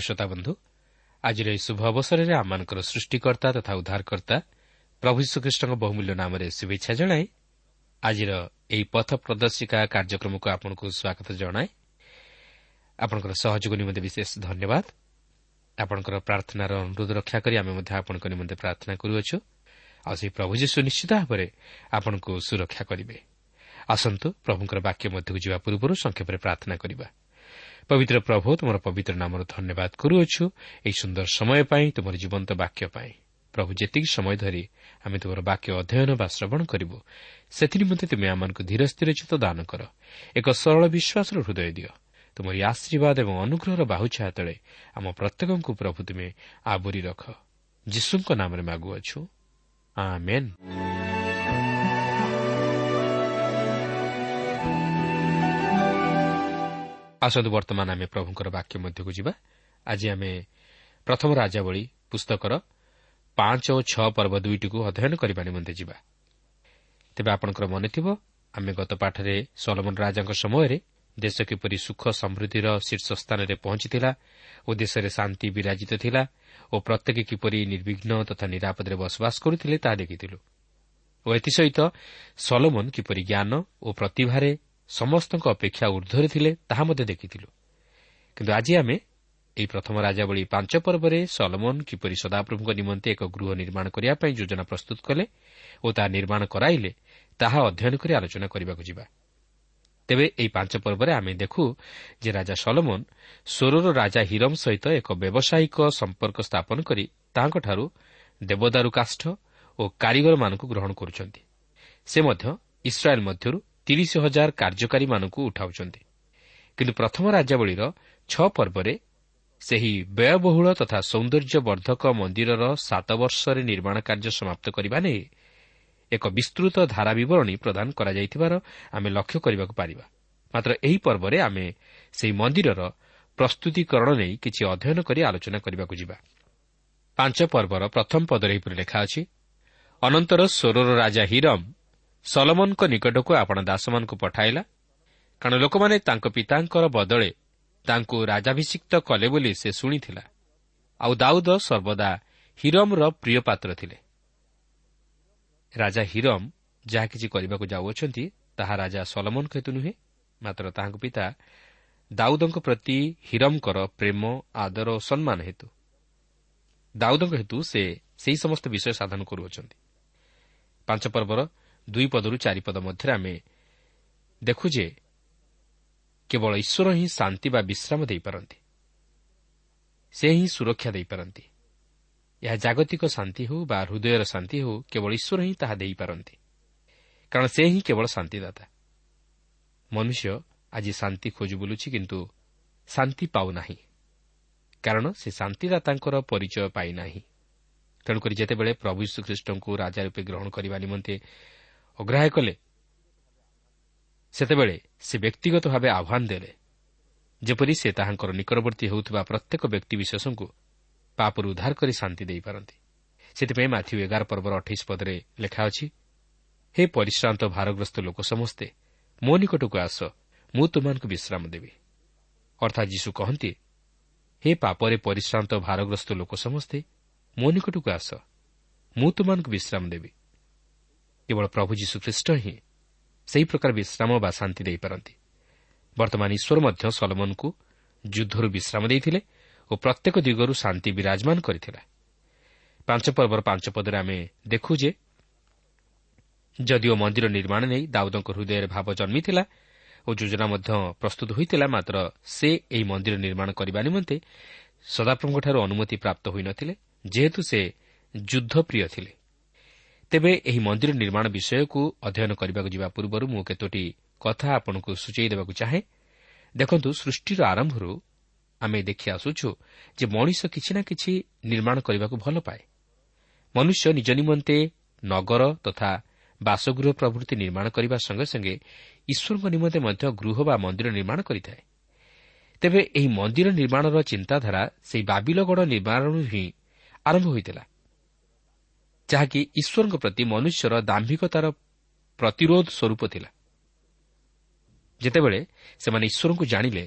ପ୍ରିୟ ଶ୍ରୋତା ବନ୍ଧୁ ଆଜିର ଏହି ଶୁଭ ଅବସରରେ ଆମମାନଙ୍କର ସୃଷ୍ଟିକର୍ତ୍ତା ତଥା ଉଦ୍ଧାରକର୍ତ୍ତା ପ୍ରଭୁ ଶ୍ରୀକୃଷ୍ଣଙ୍କ ବହୁମୂଲ୍ୟ ନାମରେ ଶୁଭେଚ୍ଛା ଜଣାଏ ଆଜିର ଏହି ପଥ ପ୍ରଦର୍ଶିକା କାର୍ଯ୍ୟକ୍ରମକୁ ଆପଣଙ୍କୁ ସ୍ୱାଗତ ଜଣାଏ। ଆପଣଙ୍କର ସହଯୋଗ ନିମନ୍ତେ ବିଶେଷ ଧନ୍ୟବାଦ। ଆପଣଙ୍କର ପ୍ରାର୍ଥନାର ଅନୁରୋଧ ରକ୍ଷା କରି ଆମେ ମଧ୍ୟ ଆପଣଙ୍କ ନିମନ୍ତେ ପ୍ରାର୍ଥନା କରୁଅଛୁ। ଆଉ ସେହି ପ୍ରଭୁ ଯୀଶୁ ନିଶ୍ଚିତ ଭାବରେ ଆପଣଙ୍କୁ ସୁରକ୍ଷା କରିବେ। ଆସନ୍ତୁ ପ୍ରଭୁଙ୍କର ବାକ୍ୟ ମଧ୍ୟକୁ ଯିବା ପୂର୍ବରୁ ସଂକ୍ଷେପରେ ପ୍ରାର୍ଥନା କରିବା। ପବିତ୍ର ପ୍ରଭୁ ତୁମର ପବିତ୍ର ନାମର ଧନ୍ୟବାଦ କରୁଅଛୁ ଏହି ସୁନ୍ଦର ସମୟ ପାଇଁ ତୁମର ଜୀବନ୍ତ ବାକ୍ୟ ପାଇଁ ପ୍ରଭୁ ଯେତିକି ସମୟ ଧରି ଆମେ ତୁମର ବାକ୍ୟ ଅଧ୍ୟୟନ ବା ଶ୍ରବଣ କରିବୁ ସେଥିନିମନ୍ତେ ତୁମେ ଆମମାନଙ୍କୁ ଧୀର ସ୍ଥିର ଚିତ ଦାନ କର। ଏକ ସରଳ ବିଶ୍ୱାସର ହୃଦୟ ଦିଅ। ତୁମର ଆଶୀର୍ବାଦ ଏବଂ ଅନୁଗ୍ରହର ବାହୁଛା ତଳେ ଆମ ପ୍ରତ୍ୟେକଙ୍କୁ ପ୍ରଭୁ ତୁମେ ଆବୋରି ରଖ। ଯୀଶୁଙ୍କ ନାମରେ ମାଗୁଅଛୁ। ଆସନ୍ତୁ ବର୍ତ୍ତମାନ ଆମେ ପ୍ରଭୁଙ୍କର ବାକ୍ୟ ମଧ୍ୟକୁ ଯିବା। ଆଜି ଆମେ ପ୍ରଥମ ରାଜାବଳୀ ପୁସ୍ତକର ପାଞ୍ଚ ଓ ଛଅ ପର୍ବ ଦୁଇଟିକୁ ଅଧ୍ୟୟନ କରିବା ନିମନ୍ତେ ଯିବା। ତେବେ ଆପଣଙ୍କର ମନେଥିବ ଆମେ ଗତ ପାଠରେ ସଲମନ ରାଜାଙ୍କ ସମୟରେ ଦେଶ କିପରି ସୁଖ ସମୃଦ୍ଧିର ଶୀର୍ଷ ସ୍ଥାନରେ ପହଞ୍ଚିଥିଲା ଓ ଦେଶରେ ଶାନ୍ତି ବିରାଜିତ ଥିଲା ଓ ପ୍ରତ୍ୟେକ କିପରି ନିର୍ବିଘ୍ନ ତଥା ନିରାପଦରେ ବସବାସ କରୁଥିଲେ ତାହା ଦେଖିଥିଲୁ। ଓ ଏଥିସହିତ ସଲୋମନ କିପରି ଜ୍ଞାନ ଓ ପ୍ରତିଭାରେ ସମସ୍ତଙ୍କ ଅପେକ୍ଷା ଉର୍ଦ୍ଧ୍ୱରେ ଥିଲେ ତାହା ମଧ୍ୟ ଦେଖିଥିଲୁ। କିନ୍ତୁ ଆଜି ଆମେ ଏହି ପ୍ରଥମ ରାଜାବଳୀ ପାଞ୍ଚ ପର୍ବରେ ସଲମନ କିପରି ସଦାପ୍ରଭୁଙ୍କ ନିମନ୍ତେ ଏକ ଗୃହ ନିର୍ମାଣ କରିବା ପାଇଁ ଯୋଜନା ପ୍ରସ୍ତୁତ କଲେ ଓ ତାହା ନିର୍ମାଣ କରାଇଲେ ତାହା ଅଧ୍ୟୟନ କରି ଆଲୋଚନା କରିବାକୁ ଯିବା। ତେବେ ଏହି ପାଞ୍ଚ ପର୍ବରେ ଆମେ ଦେଖୁ ଯେ ରାଜା ସଲମନ ସ୍ୱରର ରାଜା ହିରମ ସହିତ ଏକ ବ୍ୟବସାୟିକ ସମ୍ପର୍କ ସ୍ଥାପନ କରି ତାହାଙ୍କଠାରୁ ଦେବଦାରୁ କାଷ୍ଠ ଓ କାରିଗରମାନଙ୍କୁ ଗ୍ରହଣ କରୁଛନ୍ତି। ସେ ମଧ୍ୟ ଇସ୍ରାଏଲ୍ ମଧ୍ୟରୁ ତିରିଶ ହଜାର କାର୍ଯ୍ୟକାରୀମାନଙ୍କୁ ଉଠାଉଛନ୍ତି। କିନ୍ତୁ ପ୍ରଥମ ରାଜ୍ୟାବଳୀର ଛଅ ପର୍ବରେ ସେହି ବ୍ୟୟବହୁଳ ତଥା ସୌନ୍ଦର୍ଯ୍ୟବର୍ଦ୍ଧକ ମନ୍ଦିରର ସାତ ବର୍ଷରେ ନିର୍ମାଣ କାର୍ଯ୍ୟ ସମାପ୍ତ କରିବା ନେଇ ଏକ ବିସ୍ତୃତ ଧାରା ବିବରଣୀ ପ୍ରଦାନ କରାଯାଇଥିବାର ଆମେ ଲକ୍ଷ୍ୟ କରିବାକୁ ପାରିବା। ମାତ୍ର ଏହି ପର୍ବରେ ଆମେ ସେହି ମନ୍ଦିରର ପ୍ରସ୍ତୁତିକରଣ ନେଇ କିଛି ଅଧ୍ୟୟନ କରି ଆଲୋଚନା କରିବାକୁ ଯିବା। ପାଞ୍ଚ ପର୍ବର ପ୍ରଥମ ପଦରେ ଏହିପରି ଲେଖା ଅଛି ଅନନ୍ତର ସ୍ୱରର ରାଜା ହିରମ୍ ସଲମନଙ୍କ ନିକଟକୁ ଆପଣ ଦାସମାନଙ୍କୁ ପଠାଇଲା। କାରଣ ଲୋକମାନେ ତାଙ୍କ ପିତାଙ୍କର ବଦଳେ ତାଙ୍କୁ ରାଜାଭିଷିକ୍ତ କଲେ ବୋଲି ସେ ଶୁଣିଥିଲା। ଆଉ ଦାଉଦ ସର୍ବଦା ହିରମ୍ର ପ୍ରିୟ ପାତ୍ର ଥିଲେ। ରାଜା ହିରମ୍ ଯାହା କିଛି କରିବାକୁ ଯାଉଅଛନ୍ତି ତାହା ରାଜା ସଲମନଙ୍କ ହେତୁ ନୁହେଁ ମାତ୍ର ତାହାଙ୍କ ପିତା ଦାଉଦଙ୍କ ପ୍ରତି ହିରମ୍ଙ୍କର ପ୍ରେମ ଆଦର ଓ ସମ୍ମାନ ହେତୁ। ଦାଉଦଙ୍କ ହେତୁ ସେ ସେହି ସମସ୍ତ ବିଷୟ ସାଧନ କରୁଅଛନ୍ତି। ପାଞ୍ଚ ପର୍ବର ଦୁଇ ପଦରୁ ଚାରିପଦ ମଧ୍ୟରେ ଆମେ ଦେଖୁ ଯେ କେବଳ ଈଶ୍ୱର ହିଁ ଶାନ୍ତି ବା ବିଶ୍ରାମ ଦେଇପାରନ୍ତି। ସେ ହିଁ ସୁରକ୍ଷା ଦେଇପାରନ୍ତି। ଏହା ଜାଗତିକ ଶାନ୍ତି ହେଉ ବା ହୃଦୟର ଶାନ୍ତି ହେଉ କେବଳ ଈଶ୍ୱର ହିଁ ତାହା ଦେଇପାରନ୍ତି। କାରଣ ସେ ହିଁ କେବଳ ଶାନ୍ତିଦାତା। ମନୁଷ୍ୟ ଆଜି ଶାନ୍ତି ଖୋଜୁ ବୁଲୁଛି କିନ୍ତୁ ଶାନ୍ତି ପାଉନାହିଁ। କାରଣ ସେ ଶାନ୍ତିଦାତାଙ୍କର ପରିଚୟ ପାଇନାହିଁ। ତେଣୁକରି ଯେତେବେଳେ ପ୍ରଭୁ ଶ୍ରୀଖ୍ରୀଷ୍ଟଙ୍କୁ ରାଜା ରୂପେ ଗ୍ରହଣ କରିବା ନିମନ୍ତେ ଅଗ୍ରାହ୍ୟ କଲେ। ସେତେବେଳେ ସେ ବ୍ୟକ୍ତିଗତ ଭାବେ ଆହ୍ୱାନ ଦେଲେ ଯେପରି ସେ ତାହାଙ୍କର ନିକଟବର୍ତ୍ତୀ ହେଉଥିବା ପ୍ରତ୍ୟେକ ବ୍ୟକ୍ତିବିଶେଷଙ୍କୁ ପାପରୁ ଉଦ୍ଧାର କରି ଶାନ୍ତି ଦେଇପାରନ୍ତି। ସେଥିପାଇଁ ମାଥ୍ୟୁ ଏଗାର ପର୍ବର ଅଠେଇଶ ପଦରେ ଲେଖା ଅଛି ହେ ପରିଶ୍ରାନ୍ତ ଭାରଗ୍ରସ୍ତ ଲୋକ ସମସ୍ତେ ମୋ ନିକଟକୁ ଆସ ମୁଁ ତୁମମାନଙ୍କୁ ବିଶ୍ରାମ ଦେବି। ଅର୍ଥାତ୍ ଯୀଶୁ କହନ୍ତି ହେ ପାପରେ ପରିଶ୍ରାନ୍ତ ଭାରଗ୍ରସ୍ତ ଲୋକ ସମସ୍ତେ ମୋ ନିକଟକୁ ଆସ ମୁଁ ତୁମମାନଙ୍କୁ ବିଶ୍ରାମ ଦେବି। କେବଳ ପ୍ରଭୁ ଯୀଶୁଖ୍ରୀଷ୍ଟ ହିଁ ସେହି ପ୍ରକାର ବିଶ୍ରାମ ବା ଶାନ୍ତି ଦେଇପାରନ୍ତି। ବର୍ତ୍ତମାନ ଈଶ୍ୱର ମଧ୍ୟ ସଲମନଙ୍କୁ ଯୁଦ୍ଧରୁ ବିଶ୍ରାମ ଦେଇଥିଲେ ଓ ପ୍ରତ୍ୟେକ ଦିଗରୁ ଶାନ୍ତି ବିରାଜମାନ କରିଥିଲା। ପାଞ୍ଚ ପର୍ବର ପାଞ୍ଚ ପଦରେ ଆମେ ଦେଖୁ ଯେ ଯଦିଓ ମନ୍ଦିର ନିର୍ମାଣ ନେଇ ଦାଉଦଙ୍କ ହୃଦୟରେ ଭାବ ଜନ୍ମିଥିଲା ଓ ଯୋଜନା ମଧ୍ୟ ପ୍ରସ୍ତୁତ ହୋଇଥିଲା ମାତ୍ର ସେ ଏହି ମନ୍ଦିର ନିର୍ମାଣ କରିବା ନିମନ୍ତେ ସଦାପ୍ରଭୁଙ୍କଠାରୁ ଅନୁମତି ପ୍ରାପ୍ତ ହୋଇନଥିଲେ ଯେହେତୁ ସେ ଯୁଦ୍ଧପ୍ରିୟ ଥିଲେ। ତେବେ ଏହି ମନ୍ଦିର ନିର୍ମାଣ ବିଷୟକୁ ଅଧ୍ୟୟନ କରିବାକୁ ଯିବା ପୂର୍ବରୁ ମୁଁ କେତୋଟି କଥା ଆପଣଙ୍କୁ ସୂଚାଇ ଦେବାକୁ ଚାହେଁ। ଦେଖନ୍ତୁ ସୃଷ୍ଟିର ଆରମ୍ଭରୁ ଆମେ ଦେଖି ଆସୁଛୁ ଯେ ମଣିଷ କିଛି ନା କିଛି ନିର୍ମାଣ କରିବାକୁ ଭଲ ପାଏ। ମନୁଷ୍ୟ ନିଜ ନିମନ୍ତେ ନଗର ତଥା ବାସଗୃହ ପ୍ରଭୃତି ନିର୍ମାଣ କରିବା ସଙ୍ଗେ ସଙ୍ଗେ ଈଶ୍ୱରଙ୍କ ନିମନ୍ତେ ମଧ୍ୟ ଗୃହ ବା ମନ୍ଦିର ନିର୍ମାଣ କରିଥାଏ। ତେବେ ଏହି ମନ୍ଦିର ନିର୍ମାଣର ଚିନ୍ତାଧାରା ସେହି ବାବିଲଗଡ଼ ନିର୍ମାଣରୁ ହିଁ ଆରମ୍ଭ ହୋଇଥିଲା। ଯାହାକି ଈଶ୍ୱରଙ୍କ ପ୍ରତି ମନୁଷ୍ୟର ଦାମ୍ଭିକତାର ପ୍ରତିରୋଧ ସ୍ୱରୂପ ଥିଲା। ଯେତେବେଳେ ସେମାନେ ଈଶ୍ୱରଙ୍କୁ ଜାଣିଲେ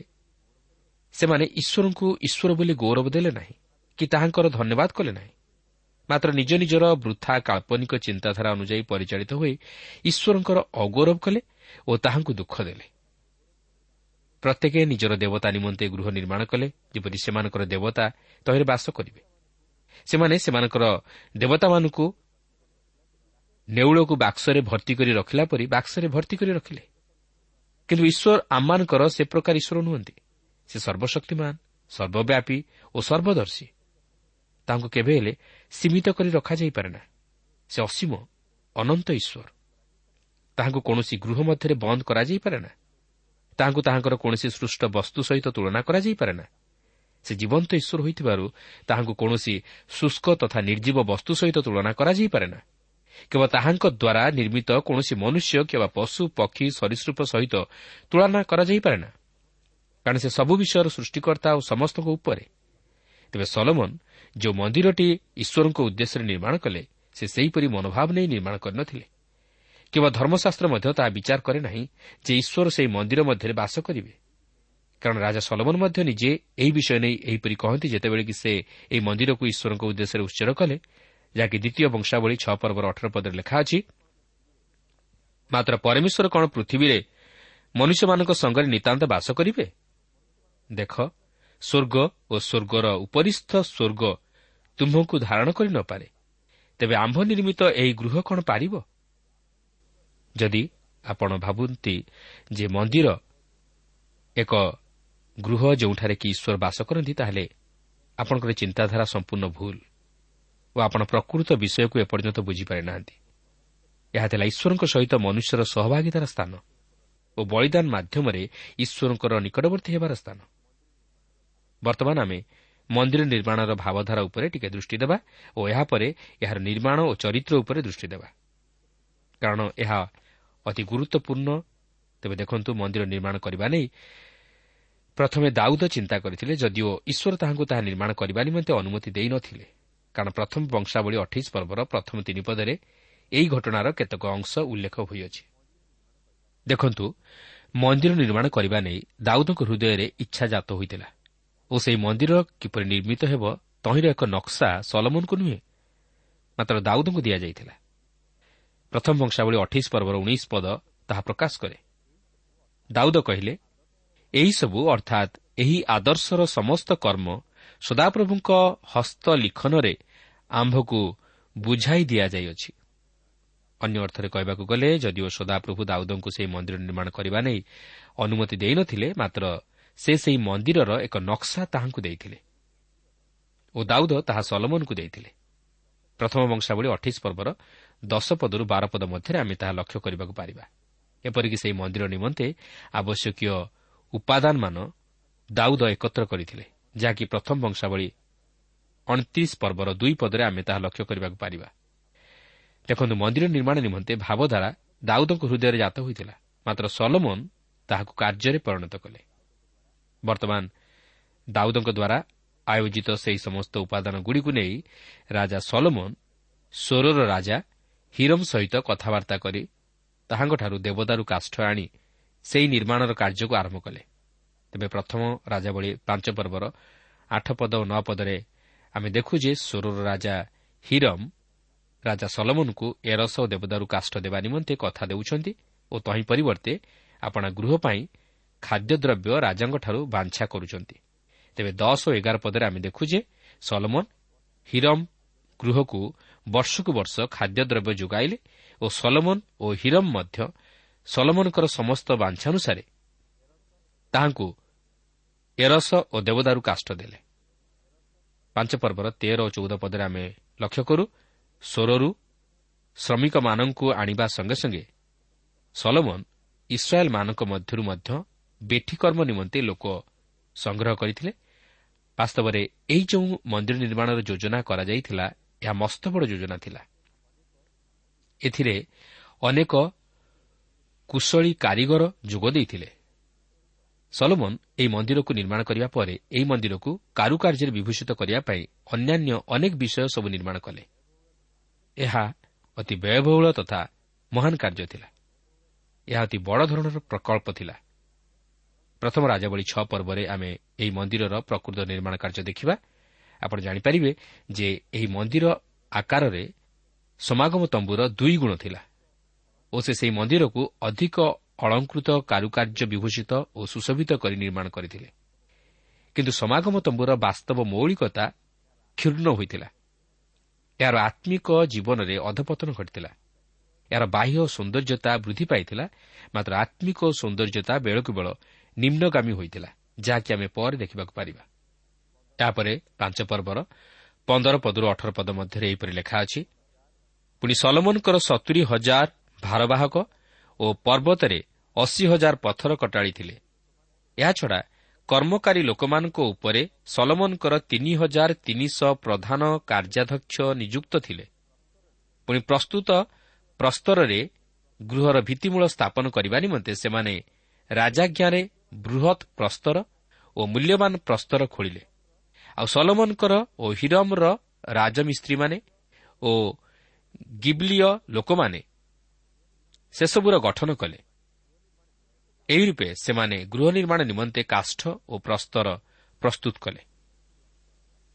ସେମାନେ ଈଶ୍ୱରଙ୍କୁ ଈଶ୍ୱର ବୋଲି ଗୌରବ ଦେଲେ ନାହିଁ କି ତାହାଙ୍କର ଧନ୍ୟବାଦ କଲେ ନାହିଁ। ମାତ୍ର ନିଜ ନିଜର ବୃଥା କାଳ୍ପନିକ ଚିନ୍ତାଧାରା ଅନୁଯାୟୀ ପରିଚାଳିତ ହୋଇ ଈଶ୍ୱରଙ୍କର ଅଗୌରବ କଲେ ଓ ତାହାଙ୍କୁ ଦୁଃଖ ଦେଲେ। ପ୍ରତ୍ୟେକ ନିଜର ଦେବତା ନିମନ୍ତେ ଗୃହ ନିର୍ମାଣ କଲେ ଯେପରି ସେମାନଙ୍କର ଦେବତା ତହିଁରେ ବାସ କରିବେ। ସେମାନେ ସେମାନଙ୍କର ଦେବତାମାନଙ୍କୁ ନେଉଳକୁ ବାକ୍ସରେ ଭର୍ତ୍ତି କରି ରଖିଲା ପରି ବାକ୍ସରେ ଭର୍ତ୍ତି କରି ରଖିଲେ। କିନ୍ତୁ ଈଶ୍ୱର ଆମମାନଙ୍କର ସେ ପ୍ରକାର ଈଶ୍ୱର ନୁହନ୍ତି। ସେ ସର୍ବଶକ୍ତିମାନ ସର୍ବବ୍ୟାପୀ ଓ ସର୍ବଦର୍ଶୀ। ତାଙ୍କୁ କେବେ ହେଲେ ସୀମିତ କରି ରଖାଯାଇପାରେ ନା। ସେ ଅସୀମ ଅନନ୍ତ ଈଶ୍ୱର। ତାହାଙ୍କୁ କୌଣସି ଗୃହ ମଧ୍ୟରେ ବନ୍ଦ କରାଯାଇପାରେ ନା। ତାହାଙ୍କୁ ତାହାଙ୍କର କୌଣସି ସୃଷ୍ଟ ବସ୍ତୁ ସହିତ ତୁଳନା କରାଯାଇପାରେ ନା। ସେ ଜୀବନ୍ତ ଈଶ୍ୱର ହୋଇଥିବାରୁ ତାହାଙ୍କୁ କୌଣସି ଶୁଷ୍କ ତଥା ନିର୍ଜୀବ ବସ୍ତୁ ସହିତ ତୁଳନା କରାଯାଇପାରେ ନା କେବଳ ତାହାଙ୍କ ଦ୍ୱାରା ନିର୍ମିତ କୌଣସି ମନୁଷ୍ୟ କିମ୍ବା ପଶୁ ପକ୍ଷୀ ସରୀସୃପ ସହିତ ତୁଳନା କରାଯାଇପାରେ ନା କାରଣ ସେ ସବୁ ବିଷୟର ସୃଷ୍ଟିକର୍ତ୍ତା ଓ ସମସ୍ତଙ୍କ ଉପରେ। ତେବେ ସଲମନ ଯେଉଁ ମନ୍ଦିରଟି ଈଶ୍ୱରଙ୍କ ଉଦ୍ଦେଶ୍ୟରେ ନିର୍ମାଣ କଲେ ସେ ସେହିପରି ମନୋଭାବ ନେଇ ନିର୍ମାଣ କରିନଥିଲେ। କିମ୍ବା ଧର୍ମଶାସ୍ତ୍ର ମଧ୍ୟ ତାହା ବିଚାର କରେ ନାହିଁ ଯେ ଈଶ୍ୱର ସେହି ମନ୍ଦିର ମଧ୍ୟରେ ବାସ କରିବେ। କାରଣ ରାଜା ସଲମନ ମଧ୍ୟ ନିଜେ ଏହି ବିଷୟ ନେଇ ଏହିପରି କହନ୍ତି ଯେତେବେଳେ କି ସେ ଏହି ମନ୍ଦିରକୁ ଈଶ୍ୱରଙ୍କ ଉଦ୍ଦେଶ୍ୟରେ ଉଚ୍ଚର କଲେ ଯାହାକି ଦ୍ୱିତୀୟ ବଂଶାବଳୀ ଛଅ ପର୍ବର ଅଠର ପଦରେ ଲେଖା ଅଛି। ମାତ୍ର ପରମେଶ୍ୱର କ'ଣ ପୃଥିବୀରେ ମନୁଷ୍ୟମାନଙ୍କ ସଙ୍ଗରେ ନିତାନ୍ତ ବାସ କରିବେ? ଦେଖ ସ୍ୱର୍ଗ ଓ ସ୍ୱର୍ଗର ଉପରିସ୍ଥ ସ୍ୱର୍ଗ ତୁମ୍ଭଙ୍କୁ ଧାରଣ କରି ନ ପାରେ। ତେବେ ଆମ୍ଭ ନିର୍ମିତ ଏହି ଗୃହ କ'ଣ ପାରିବ? ଯଦି ଆପଣ ଭାବନ୍ତି ଯେ ମନ୍ଦିର ଏକ ଗୃହ ଯେଉଁଠାରେ କି ଈଶ୍ୱର ବାସ କରନ୍ତି ତାହେଲେ ଆପଣଙ୍କର ଚିନ୍ତାଧାରା ସମ୍ପୂର୍ଣ୍ଣ ଭୁଲ ଓ ଆପଣ ପ୍ରକୃତ ବିଷୟକୁ ଏପର୍ଯ୍ୟନ୍ତ ବୁଝିପାରି ନାହାନ୍ତି ଏହା ଥିଲା ଈଶ୍ୱରଙ୍କ ସହିତ ମନୁଷ୍ୟର ସହଭାଗିତାର ସ୍ଥାନ ଓ ବଳିଦାନ ମାଧ୍ୟମରେ ଈଶ୍ୱରଙ୍କର ନିକଟବର୍ତ୍ତୀ ହେବାର ସ୍ଥାନ। ବର୍ତ୍ତମାନ ଆମେ ମନ୍ଦିର ନିର୍ମାଣର ଭାବଧାରା ଉପରେ ଟିକେ ଦୃଷ୍ଟି ଦେବା ଓ ଏହାପରେ ଏହାର ନିର୍ମାଣ ଓ ଚରିତ୍ର ଉପରେ ଦୃଷ୍ଟି ଦେବା। କାରଣ ଏହା ଅତି ଗୁରୁତ୍ୱପୂର୍ଣ୍ଣ। ତେବେ ଦେଖନ୍ତୁ ମନ୍ଦିର ନିର୍ମାଣ କରିବା ନେଇ ପ୍ରଥମେ ଦାଉଦ ଚିନ୍ତା କରିଥିଲେ ଯଦିଓ ଈଶ୍ୱର ତାହାଙ୍କୁ ତାହା ନିର୍ମାଣ କରିବା ନିମନ୍ତେ ଅନୁମତି ଦେଇନଥିଲେ କାରଣ ପ୍ରଥମ ବଂଶାବଳୀ ଅଠେଇଶ ପର୍ବର ପ୍ରଥମ ତିନି ପଦରେ ଏହି ଘଟଣାର କେତେକ ଅଂଶ ଉଲ୍ଲେଖ ହୋଇଅଛି। ଦେଖନ୍ତୁ ମନ୍ଦିର ନିର୍ମାଣ କରିବା ନେଇ ଦାଉଦଙ୍କ ହୃଦୟରେ ଇଚ୍ଛା ଜାତ ହୋଇଥିଲା ଓ ସେହି ମନ୍ଦିର କିପରି ନିର୍ମିତ ହେବ ତହିଁର ଏକ ନକ୍ସା ସଲମନକୁ ନୁହେଁ ମାତ୍ର ଦାଉଦଙ୍କୁ ଦିଆଯାଇଥିଲା। ପ୍ରଥମ ବଂଶାବଳୀ ଅଠେଇଶ ପର୍ବର ଉଣେଇଶ ପଦ ତାହା ପ୍ରକାଶ କରେ। ଦାଉଦ କହିଲେ ଏହିସବୁ ଅର୍ଥାତ୍ ଏହି ଆଦର୍ଶର ସମସ୍ତ କର୍ମ ସଦାପ୍ରଭୁଙ୍କ ହସ୍ତଲିଖନରେ ଆମ୍ଭକୁ ବୁଝାଇ ଦିଆଯାଇଅଛି। ଅନ୍ୟ ଅର୍ଥରେ କହିବାକୁ ଗଲେ ଯଦିଓ ସଦାପ୍ରଭୁ ଦାଉଦଙ୍କୁ ସେହି ମନ୍ଦିର ନିର୍ମାଣ କରିବା ନେଇ ଅନୁମତି ଦେଇନଥିଲେ ମାତ୍ର ସେ ସେହି ମନ୍ଦିରର ଏକ ନକ୍ସା ତାହାଙ୍କୁ ଦେଇଥିଲେ ଓ ଦାଉଦ ତାହା ସଲମନଙ୍କୁ ଦେଇଥିଲେ। ପ୍ରଥମ ବଂଶାବଳୀ ଅଠେଇଶ ପର୍ବର ଦଶ ପଦରୁ ବାର ପଦ ମଧ୍ୟରେ ଆମେ ତାହା ଲକ୍ଷ୍ୟ କରିବାକୁ ପାରିବା। ଏପରିକି ସେହି ମନ୍ଦିର ନିମନ୍ତେ ଆବଶ୍ୟକୀୟ ଉପାଦାନମାନ ଦାଉଦ ଏକତ୍ର କରିଥିଲେ ଯାହାକି ପ୍ରଥମ ବଂଶାବଳୀ ଅଣତିରିଶ ପର୍ବର ଦୁଇ ପଦରେ ଆମେ ତାହା ଲକ୍ଷ୍ୟ କରିବାକୁ ପାରିବା। ଦେଖନ୍ତୁ ମନ୍ଦିର ନିର୍ମାଣ ନିମନ୍ତେ ଭାବଧାରା ଦାଉଦଙ୍କ ହୃଦୟରେ ଜାତ ହୋଇଥିଲା ମାତ୍ର ସଲମନ ତାହାକୁ କାର୍ଯ୍ୟରେ ପରିଣତ କଲେ। ବର୍ତ୍ତମାନ ଦାଉଦଙ୍କ ଦ୍ୱାରା ଆୟୋଜିତ ସେହି ସମସ୍ତ ଉପାଦାନଗୁଡ଼ିକୁ ନେଇ ରାଜା ସଲମନ ସ୍ୱରର ରାଜା ହିରମ୍ ସହିତ କଥାବାର୍ତ୍ତା କରି ତାହାଙ୍କଠାରୁ ଦେବଦାରୁ କାଷ୍ଠ ଆଣି ସେହି ନିର୍ମାଣର କାର୍ଯ୍ୟକୁ ଆରମ୍ଭ କଲେ। ତେବେ ପ୍ରଥମ ରାଜାବଳୀ ପାଞ୍ଚ ପର୍ବର ଆଠ ପଦ ଓ ନଅ ପଦରେ ଆମେ ଦେଖୁ ଯେ ସ୍ୱରର ରାଜା ହିରମ୍ ରାଜା ସଲମନଙ୍କୁ ଏରସ ଓ ଦେବଦାରୁ କାଷ୍ଠ ଦେବା ନିମନ୍ତେ କଥା ଦେଉଛନ୍ତି ଓ ତହିଁ ପରିବର୍ତ୍ତେ ଆପଣା ଗୃହ ପାଇଁ ଖାଦ୍ୟଦ୍ରବ୍ୟ ରାଜାଙ୍କଠାରୁ ବାଞ୍ଛା କରୁଛନ୍ତି। ତେବେ ଦଶ ଓ ଏଗାର ପଦରେ ଆମେ ଦେଖୁ ଯେ ସଲମନ ହିରମ୍ ଗୃହକୁ ବର୍ଷକୁ ବର୍ଷ ଖାଦ୍ୟଦ୍ରବ୍ୟ ଯୋଗାଇଲେ ଓ ସଲମନ ଓ ହିରମ୍ ମଧ୍ୟ ସଲମନଙ୍କର ସମସ୍ତ ବାଞ୍ଛାନୁସାରେ ତାହାଙ୍କୁ ଏରସ ଓ ଦେବଦାରୁ କାଷ୍ଠ ଦେଲେ। ପାଞ୍ଚ ପର୍ବର ତେର ଓ ଚଉଦ ପଦରେ ଆମେ ଲକ୍ଷ୍ୟ କରୁ ସ୍ୱରରୁ ଶ୍ରମିକମାନଙ୍କୁ ଆଣିବା ସଙ୍ଗେ ସଙ୍ଗେ ସଲମନ ଇସ୍ରାଏଲ୍ମାନଙ୍କ ମଧ୍ୟରୁ ମଧ୍ୟ ବେଠିକର୍ମ ନିମନ୍ତେ ଲୋକ ସଂଗ୍ରହ କରିଥିଲେ। ବାସ୍ତବରେ ଏହି ଯେଉଁ ମନ୍ଦିର ନିର୍ମାଣର ଯୋଜନା କରାଯାଇଥିଲା ଏହା ମସ୍ତ ବଡ଼ ଯୋଜନା ଥିଲା। ଏଥିରେ ଅନେକ କୁଶଳୀ କାରିଗର ଯୋଗ ଦେଇଥିଲେ। ସଲୋମନ ଏହି ମନ୍ଦିରକୁ ନିର୍ମାଣ କରିବା ପରେ ଏହି ମନ୍ଦିରକୁ କାରୁକାର୍ଯ୍ୟରେ ବିଭୂଷିତ କରିବା ପାଇଁ ଅନ୍ୟାନ୍ୟ ଅନେକ ବିଷୟ ସବୁ ନିର୍ମାଣ କଲେ। ଏହା ଅତି ବ୍ୟୟବହୁଳ ତଥା ମହାନ କାର୍ଯ୍ୟ ଥିଲା। ଏହା ଅତି ବଡ଼ ଧରଣର ପ୍ରକଳ୍ପ ଥିଲା। ପ୍ରଥମ ରାଜାବଳୀ ଛଅ ପର୍ବରେ ଆମେ ଏହି ମନ୍ଦିରର ପ୍ରକୃତ ନିର୍ମାଣ କାର୍ଯ୍ୟ ଦେଖିବା। ଆପଣ ଜାଣିପାରିବେ ଯେ ଏହି ମନ୍ଦିର ଆକାରରେ ସମାଗମ ତମ୍ବୁର ଦୁଇ ଗୁଣ ଥିଲା। ଓ ସେ ସେହି ମନ୍ଦିରକୁ ଅଧିକ ଅଳଙ୍କୃତ କାରୁକାର୍ଯ୍ୟ ବିଭୂଷିତ ଓ ସୁଶୋଭିତ କରି ନିର୍ମାଣ କରିଥିଲେ। କିନ୍ତୁ ସମାଗମ ତମ୍ବୁର ବାସ୍ତବ ମୌଳିକତା କ୍ଷୁର୍ଣ୍ଣ ହୋଇଥିଲା। ଏହାର ଆତ୍ମିକ ଜୀବନରେ ଅଧପତନ ଘଟିଥିଲା। ଏହାର ବାହ୍ୟ ସୌନ୍ଦର୍ଯ୍ୟତା ବୃଦ୍ଧି ପାଇଥିଲା ମାତ୍ର ଆତ୍ମିକ ସୌନ୍ଦର୍ଯ୍ୟତା ବେଳକୁ ବେଳ ନିମ୍ନଗାମୀ ହୋଇଥିଲା ଯାହାକି ଆମେ ପରେ ଦେଖିବାକୁ ପାରିବା। ଏହାପରେ ପାଞ୍ଚ ପର୍ବର ପନ୍ଦର ପଦରୁ ଅଠର ପଦ ମଧ୍ୟରେ ଏହିପରି ଲେଖା ଅଛି ପୁଣି ସଲମନଙ୍କର ସତୁରି ହଜାର ଭାରବାହକ ଓ ପର୍ବତରେ ଅଶୀ ହଜାର ପଥର କଟାଳି ଥିଲେ ଏହାଛଡ଼ା କର୍ମକାରୀ ଲୋକମାନଙ୍କ ଉପରେ ସଲମନଙ୍କର ତିନି ହଜାର ତିନିଶହ ପ୍ରଧାନ କାର୍ଯ୍ୟାଧ୍ୟକ୍ଷ ନିଯୁକ୍ତ ଥିଲେ। ପୁଣି ପ୍ରସ୍ତୁତ ପ୍ରସ୍ତରରେ ଗୃହର ଭିତ୍ତିମୂଳ ସ୍ଥାପନ କରିବା ନିମନ୍ତେ ସେମାନେ ରାଜାଜ୍ଞାରେ ବୃହତ୍ ପ୍ରସ୍ତର ଓ ମୂଲ୍ୟବାନ ପ୍ରସ୍ତର ଖୋଳିଲେ। ଆଉ ସଲମନଙ୍କର ଓ ହିରମ୍ର ରାଜମିସ୍ତ୍ରୀମାନେ ଓ ଗିବ୍ଲିୟ ଲୋକମାନେ ସେସବୁର ଗଠନ କଲେ। ଏହି ରୂପେ ସେମାନେ ଗୃହ ନିର୍ମାଣ ନିମନ୍ତେ କାଷ୍ଠ ଓ ପ୍ରସ୍ତର ପ୍ରସ୍ତୁତ କଲେ।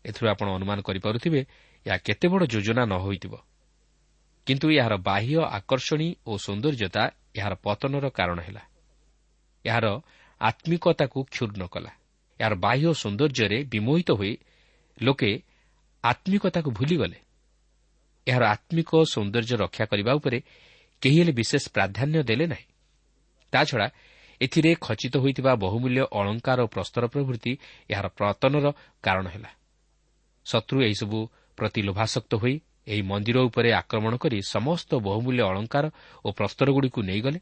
ଏଥିରୁ ଆପଣ ଅନୁମାନ କରିପାରୁଥିବେ ଏହା କେତେ ବଡ଼ ଯୋଜନା ନ ହୋଇଥିବ। କିନ୍ତୁ ଏହାର ବାହ୍ୟ ଆକର୍ଷଣୀ ଓ ସୌନ୍ଦର୍ଯ୍ୟତା ଏହାର ପତନର କାରଣ ହେଲା। ଏହାର ଆତ୍ମିକତାକୁ କ୍ଷୁର୍ଣ୍ଣ କଲା। ଏହାର ବାହ୍ୟ ସୌନ୍ଦର୍ଯ୍ୟରେ ବିମୋହିତ ହୋଇ ଲୋକେ ଆତ୍ମିକତାକୁ ଭୁଲିଗଲେ। ଏହାର ଆତ୍ମିକ ସୌନ୍ଦର୍ଯ୍ୟ ରକ୍ଷା କରିବା ଉପରେ କେହି ହେଲେ ବିଶେଷ ପ୍ରାଧାନ୍ୟ ଦେଲେ ନାହିଁ। ତାଛଡ଼ା ଏଥିରେ ଖଚିତ ହୋଇଥିବା ବହୁମୂଲ୍ୟ ଅଳଙ୍କାର ଓ ପ୍ରସ୍ତର ପ୍ରଭୃତି ଏହାର ପତନର କାରଣ ହେଲା। ଶତ୍ରୁ ଏହିସବୁ ପ୍ରତି ଲୋଭାସକ୍ତ ହୋଇ ଏହି ମନ୍ଦିର ଉପରେ ଆକ୍ରମଣ କରି ସମସ୍ତ ବହୁମୂଲ୍ୟ ଅଳଙ୍କାର ଓ ପ୍ରସ୍ତରଗୁଡ଼ିକୁ ନେଇଗଲେ।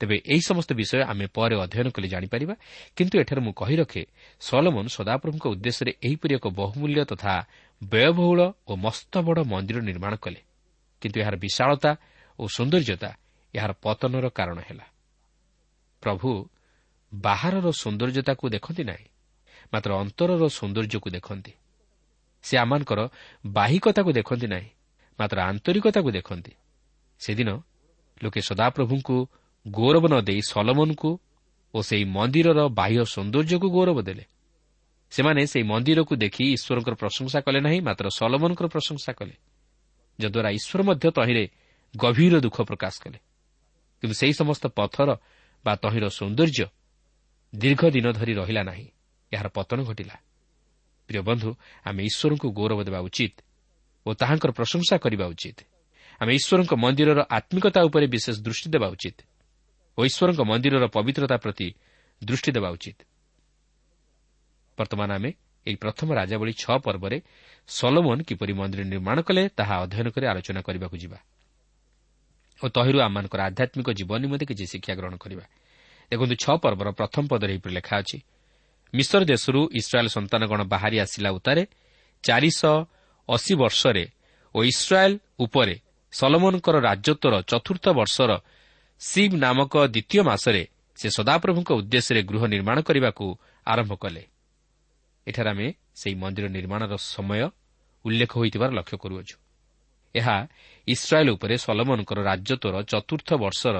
ତେବେ ଏହି ସମସ୍ତ ବିଷୟ ଆମେ ପରେ ଅଧ୍ୟୟନ କଲେ ଜାଣିପାରିବା କିନ୍ତୁ ଏଠାରେ ମୁଁ କହି ରଖେ ସଲମନ ସଦାପ୍ରଭୁଙ୍କ ଉଦ୍ଦେଶ୍ୟରେ ଏହିପରି ଏକ ବହୁମୂଲ୍ୟ ତଥା ବ୍ୟୟବହୁଳ ଓ ମସ୍ତ ବଡ଼ ମନ୍ଦିର ନିର୍ମାଣ କଲେ। କିନ୍ତୁ ଏହାର ବିଶାଳତା ଓ ସୌନ୍ଦର୍ଯ୍ୟତା ଏହାର ପତନର କାରଣ ହେଲା। ପ୍ରଭୁ ବାହାରର ସୌନ୍ଦର୍ଯ୍ୟତାକୁ ଦେଖନ୍ତି ନାହିଁ ମାତ୍ର ଅନ୍ତରର ସୌନ୍ଦର୍ଯ୍ୟକୁ ଦେଖନ୍ତି। ସେ ଆମମାନଙ୍କର ବାହିକତାକୁ ଦେଖନ୍ତି ନାହିଁ ମାତ୍ର ଆନ୍ତରିକତାକୁ ଦେଖନ୍ତି। ସେଦିନ ଲୋକେ ସଦାପ୍ରଭୁଙ୍କୁ ଗୌରବ ନ ଦେଇ ସଲମନଙ୍କୁ ଓ ସେହି ମନ୍ଦିରର ବାହ୍ୟ ସୌନ୍ଦର୍ଯ୍ୟକୁ ଗୌରବ ଦେଲେ। ସେମାନେ ସେହି ମନ୍ଦିରକୁ ଦେଖି ଈଶ୍ୱରଙ୍କର ପ୍ରଶଂସା କଲେ ନାହିଁ ମାତ୍ର ସଲମନଙ୍କର ପ୍ରଶଂସା କଲେ ଯଦ୍ୱାରା ଈଶ୍ୱର ମଧ୍ୟ ତହିଁରେ ଗଭୀର ଦୁଃଖ ପ୍ରକାଶ କଲେ। କିନ୍ତୁ ସେହି ସମସ୍ତ ପଥର ବା ତହିଁର ସୌନ୍ଦର୍ଯ୍ୟ ଦୀର୍ଘ ଦିନ ଧରି ରହିଲା ନାହିଁ। ଏହାର ପତନ ଘଟିଲା। ପ୍ରିୟ ବନ୍ଧୁ ଆମେ ଈଶ୍ୱରଙ୍କୁ ଗୌରବ ଦେବା ଉଚିତ ଓ ତାହାଙ୍କର ପ୍ରଶଂସା କରିବା ଉଚିତ। ଆମେ ଈଶ୍ୱରଙ୍କ ମନ୍ଦିରର ଆତ୍ମିକତା ଉପରେ ବିଶେଷ ଦୃଷ୍ଟି ଦେବା ଉଚିତ ଓ ଈଶ୍ୱରଙ୍କ ମନ୍ଦିରର ପବିତ୍ରତା ପ୍ରତି ଦୃଷ୍ଟି ଦେବା ଉଚିତ। ବର୍ତ୍ତମାନ ଆମେ ଏହି ପ୍ରଥମ ରାଜାବଳୀ ଛଅ ପର୍ବରେ ସଲୋମନ କିପରି ମନ୍ଦିର ନିର୍ମାଣ କଲେ ତାହା ଅଧ୍ୟୟନ କରି ଆଲୋଚନା କରିବାକୁ ଯିବା। ଓ ତହିଁରୁ ଆମମାନଙ୍କର ଆଧ୍ୟାତ୍ମିକ ଜୀବନ ନିମନ୍ତେ କିଛି ଶିକ୍ଷା ଗ୍ରହଣ କରିବା। ଦେଖନ୍ତୁ ଛଅ ପର୍ବର ପ୍ରଥମ ପଦରେ ଏହିପରି ଲେଖା ଅଛି। ମିଶ୍ର ଦେଶରୁ ଇସ୍ରାଏଲ୍ ସନ୍ତାନଗଣ ବାହାରି ଆସିଲା ଉତ୍ତାରେ ଚାରିଶହ ଅଶୀ ବର୍ଷରେ ଓ ଇସ୍ରାଏଲ୍ ଉପରେ ସଲମନଙ୍କର ରାଜତ୍ୱର ଚତୁର୍ଥ ବର୍ଷର ଶିବ୍ ନାମକ ଦ୍ୱିତୀୟ ମାସରେ ସେ ସଦାପ୍ରଭୁଙ୍କ ଉଦ୍ଦେଶ୍ୟରେ ଗୃହ ନିର୍ମାଣ କରିବାକୁ ଆରମ୍ଭ କଲେ। ଏଠାରେ ଆମେ ସେହି ମନ୍ଦିର ନିର୍ମାଣର ସମୟ ଉଲ୍ଲେଖ ହୋଇଥିବାର ଲକ୍ଷ୍ୟ କରୁଅଛୁ। ଏହା ଇସ୍ରାଏଲ୍ ଉପରେ ସଲମନଙ୍କର ରାଜତ୍ୱର ଚତୁର୍ଥ ବର୍ଷର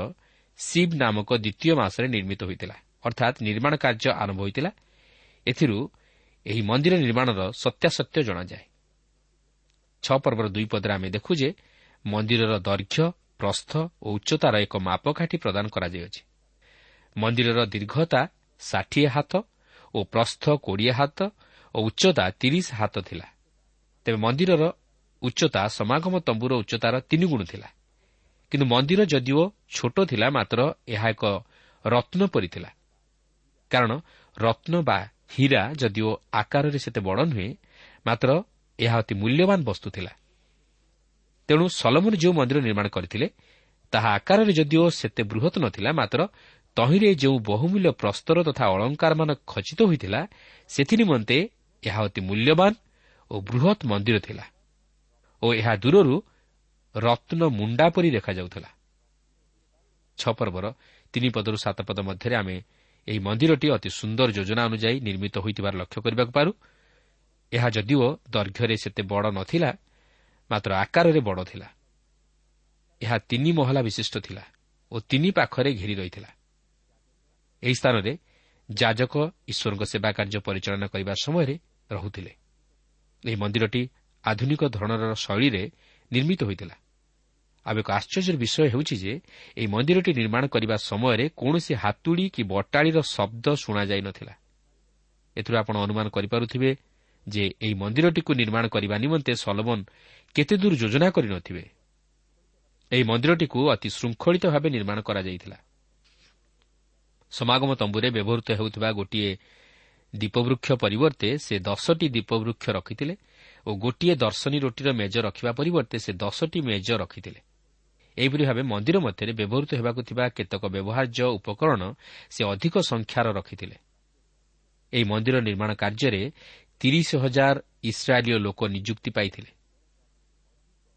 ଶିବ୍ ନାମକ ଦ୍ୱିତୀୟ ମାସରେ ନିର୍ମିତ ହୋଇଥିଲା ଅର୍ଥାତ୍ ନିର୍ମାଣ କାର୍ଯ୍ୟ ଆରମ୍ଭ ହୋଇଥିଲା। ଏଥିରୁ ଏହି ମନ୍ଦିର ନିର୍ମାଣର ସତ୍ୟାସତ୍ୟ ଜଣାଯାଏ। ଛଅ ପର୍ବର ଦୁଇ ପଦରେ ଆମେ ଦେଖୁ ଯେ ମନ୍ଦିରର ଦୈର୍ଘ୍ୟ ପ୍ରସ୍ଥ ଓ ଉଚ୍ଚତାର ଏକ ମାପକାଠି ପ୍ରଦାନ କରାଯାଇଅଛି। ମନ୍ଦିରର ଦୀର୍ଘତା ଷାଠିଏ ହାତ ଓ ପ୍ରସ୍ଥ କୋଡ଼ିଏ ହାତ ଓ ଉଚ୍ଚତା ତିରିଶ ହାତ ଥିଲା। ତେବେ ମନ୍ଦିରର ଉଚ୍ଚତା ସମାଗମ ତମ୍ବୁର ଉଚ୍ଚତାର ତିନିଗୁଣ ଥିଲା। କିନ୍ତୁ ମନ୍ଦିର ଯଦିଓ ଛୋଟ ଥିଲା ମାତ୍ର ଏହା ଏକ ରତ୍ନ ପରି ଥିଲା କାରଣ ରତ୍ନ ବା ହୀରା ଯଦିଓ ଆକାରରେ ସେତେ ବଡ଼ ନୁହେଁ ମାତ୍ର ଏହା ଅତି ମୂଲ୍ୟବାନ ବସ୍ତୁ ଥିଲା। ତେଣୁ ସଲମନ ଯେଉଁ ମନ୍ଦିର ନିର୍ମାଣ କରିଥିଲେ ତାହା ଆକାରରେ ଯଦିଓ ସେତେ ବୃହତ୍ ନଥିଲା ମାତ୍ର ତହିଁରେ ଯେଉଁ ବହୁମୂଲ୍ୟ ପ୍ରସ୍ତର ତଥା ଅଳଙ୍କାରମାନ ଖଚିତ ହୋଇଥିଲା ସେଥିନିମନ୍ତେ ଏହା ଅତି ମୂଲ୍ୟବାନ ଓ ବୃହତ୍ ମନ୍ଦିର ଥିଲା। ଓ ଏହା ଦୂରରୁ ରତ୍ନ ମୁଣ୍ଡା ପରି ଦେଖାଯାଉଥିଲା। ଛଅ ପର୍ବର ତିନି ପଦରୁ ସାତ ପଦ ମଧ୍ୟରେ ଆମେ ଏହି ମନ୍ଦିରଟି ଅତି ସୁନ୍ଦର ଯୋଜନା ଅନୁଯାୟୀ ନିର୍ମିତ ହୋଇଥିବାର ଲକ୍ଷ୍ୟ କରିବାକୁ ପାରୁ। ଏହା ଯଦିଓ ଦୈର୍ଘ୍ୟରେ ସେତେ ବଡ଼ ନଥିଲା ମାତ୍ର ଆକାରରେ ବଡ଼ ଥିଲା। ଏହା ତିନି ମହଲା ବିଶିଷ୍ଟ ଥିଲା ଓ ତିନି ପାଖରେ ଘେରି ରହିଥିଲା। ଏହି ସ୍ଥାନରେ ଯାଜକ ଈଶ୍ୱରଙ୍କ ସେବା କାର୍ଯ୍ୟ ପରିଚାଳନା କରିବା ସମୟରେ ରହୁଥିଲେ। ଏହି ମନ୍ଦିରଟି ଆଧୁନିକ ଧରଣର ଶୈଳୀରେ ନିର୍ମିତ ହୋଇଥିଲା। ଆଉ ଏକ ଆଶ୍ଚର୍ଯ୍ୟର ବିଷୟ ହେଉଛି ଯେ ଏହି ମନ୍ଦିରଟି ନିର୍ମାଣ କରିବା ସମୟରେ କୌଣସି ହାତୁଡ଼ି କି ବଟାଳିର ଶବ୍ଦ ଶୁଣାଯାଇ ନଥିଲା ଏଥିରୁ ଆପଣ ଅନୁମାନ କରିପାରୁଥିବେ ଯେ ଏହି ମନ୍ଦିରଟିକୁ ନିର୍ମାଣ କରିବା ନିମନ୍ତେ ସଲମନ କେତେଦୂର ଯୋଜନା କରିନଥିବେ। ଏହି ମନ୍ଦିରଟିକୁ ଅତି ଶୃଙ୍ଖଳିତ ଭାବେ ନିର୍ମାଣ କରାଯାଇଥିଲା। ସମାଗମ ତମ୍ବୁରେ ବ୍ୟବହୃତ ହେଉଥିବା ଗୋଟିଏ ଦୀପବୃକ୍ଷ ପରିବର୍ତ୍ତେ ସେ ଦଶଟି ଦୀପବୃକ୍ଷ ରଖିଥିଲେ ଓ ଗୋଟିଏ ଦର୍ଶନୀ ରୋଟିର ମେଜ ରଖିବା ପରିବର୍ତ୍ତେ ସେ ଦଶଟି ମେଜ ରଖିଥିଲେ। ଏହିପରି ଭାବେ ମନ୍ଦିର ମଧ୍ୟରେ ବ୍ୟବହୃତ ହେବାକୁ ଥିବା କେତେକ ବ୍ୟବହାର୍ଯ୍ୟ ଉପକରଣ ସେ ଅଧିକ ସଂଖ୍ୟାର ରଖିଥିଲେ। ଏହି ମନ୍ଦିର ନିର୍ମାଣ କାର୍ଯ୍ୟରେ ତିରିଶ ହଜାର ଇସ୍ରାଏଲୀୟ ଲୋକ ନିଯୁକ୍ତି ପାଇଥିଲେ।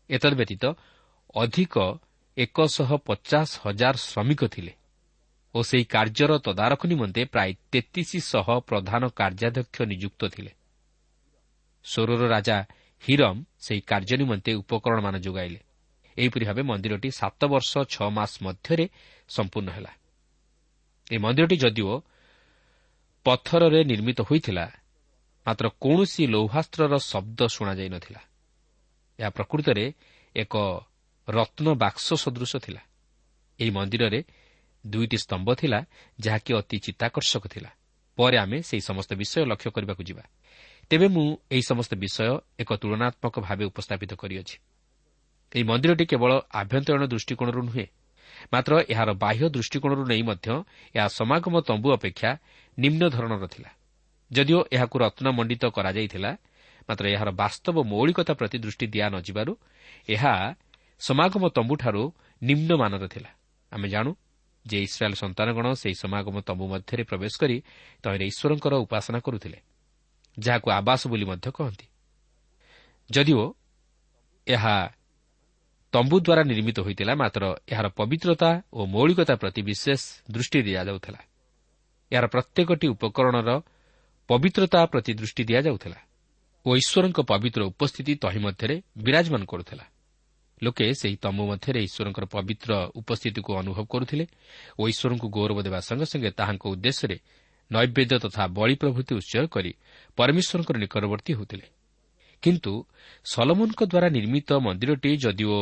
ଏତଦ୍ବ୍ୟତୀତ ଅଧିକ ଏକଶହ ପଚାଶ ହଜାର ଶ୍ରମିକ ଥିଲେ ଓ ସେହି କାର୍ଯ୍ୟର ତଦାରଖ ନିମନ୍ତେ ପ୍ରାୟ ତେତିଶ ଶହ ପ୍ରଧାନ କାର୍ଯ୍ୟାଧ୍ୟକ୍ଷ ନିଯୁକ୍ତ ଥିଲେ। ସୋରର ରାଜା ହିରମ୍ ସେହି କାର୍ଯ୍ୟ ନିମନ୍ତେ ଉପକରଣମାନ ଯୋଗାଇଲେ। ଏହିପରି ଭାବେ ମନ୍ଦିରଟି ସାତ ବର୍ଷ ଛଅ ମାସ ମଧ୍ୟରେ ସମ୍ପୂର୍ଣ୍ଣ ହେଲା। ଏହି ମନ୍ଦିରଟି ଯଦିଓ ପଥରରେ ନିର୍ମିତ ହୋଇଥିଲା ମାତ୍ର କୌଣସି ଲୌହାସ୍ତ୍ରର ଶବ୍ଦ ଶୁଣାଯାଇ ନ ଥିଲା ଏହା ପ୍ରକୃତରେ ଏକ ରତ୍ନ ବାକ୍ସ ସଦୃଶ ଥିଲା। ଏହି ମନ୍ଦିରରେ ଦୁଇଟି ସ୍ତମ୍ଭ ଥିଲା ଯାହାକି ଅତି ଚିତ୍ତାକର୍ଷକ ଥିଲା। ପରେ ଆମେ ସେହି ସମସ୍ତ ବିଷୟ ଲକ୍ଷ୍ୟ କରିବାକୁ ଯିବା। ତେବେ ମୁଁ ଏହି ସମସ୍ତ ବିଷୟ ଏକ ତୁଳନାତ୍ମକ ଭାବେ ଉପସ୍ଥାପିତ କରିଅଛି। ଏହି ମନ୍ଦିରଟି କେବଳ ଆଭ୍ୟନ୍ତରୀଣ ଦୃଷ୍ଟିକୋଣରୁ ନୁହେଁ ମାତ୍ର ଏହାର ବାହ୍ୟ ଦୃଷ୍ଟିକୋଣରୁ ନେଇ ମଧ୍ୟ ଏହା ସମାଗମ ତମ୍ବୁ ଅପେକ୍ଷା ନିମ୍ନ ଧରଣର ଥିଲା। ଯଦିଓ ଏହାକୁ ରତ୍ନମଣ୍ଡିତ କରାଯାଇଥିଲା ମାତ୍ର ଏହାର ବାସ୍ତବ ମୌଳିକତା ପ୍ରତି ଦୃଷ୍ଟି ଦିଆ ନ ଯିବାରୁ ଏହା ସମାଗମ ତମ୍ବୁଠାରୁ ନିମ୍ନମାନର ଥିଲା। ଆମେ ଜାଣୁ ଯେ ଇସ୍ରାଏଲ୍ ସନ୍ତାନଗଣ ସେହି ସମାଗମ ତମ୍ବୁ ମଧ୍ୟରେ ପ୍ରବେଶ କରି ତହିଁରେ ଈଶ୍ୱରଙ୍କର ଉପାସନା କରୁଥିଲେ। ଯାହାକୁ ଆବାସ ବୋଲି ମଧ୍ୟ କହନ୍ତି। ଯଦିଓ ଏହା ତମ୍ବୁ ଦ୍ୱାରା ନିର୍ମିତ ହୋଇଥିଲା ମାତ୍ର ଏହାର ପବିତ୍ରତା ଓ ମୌଳିକତା ପ୍ରତି ବିଶେଷ ଦୃଷ୍ଟି ଦିଆଯାଉଥିଲା। ଏହାର ପ୍ରତ୍ୟେକଟି ଉପକରଣର ପବିତ୍ରତା ପ୍ରତି ଦୃଷ୍ଟି ଦିଆଯାଉଥିଲା ଓ ଈଶ୍ୱରଙ୍କ ପବିତ୍ର ଉପସ୍ଥିତି ତହିଁ ମଧ୍ୟରେ ବିରାଜମାନ କରୁଥିଲା। ଲୋକେ ସେହି ତମ୍ବୁ ମଧ୍ୟରେ ଈଶ୍ୱରଙ୍କର ପବିତ୍ର ଉପସ୍ଥିତିକୁ ଅନୁଭବ କରୁଥିଲେ ଓ ଈଶ୍ୱରଙ୍କୁ ଗୌରବ ଦେବା ସଙ୍ଗେ ସଙ୍ଗେ ତାହାଙ୍କ ଉଦ୍ଦେଶ୍ୟରେ ନୈବେଦ୍ୟ ତଥା ବଳି ପ୍ରଭୃତି ଉତ୍ସର୍ଗ କରି ପରମେଶ୍ୱରଙ୍କର ନିକଟବର୍ତ୍ତୀ ହେଉଥିଲେ। କିନ୍ତୁ ସଲମନଙ୍କ ଦ୍ୱାରା ନିର୍ମିତ ମନ୍ଦିରଟି ଯଦିଓ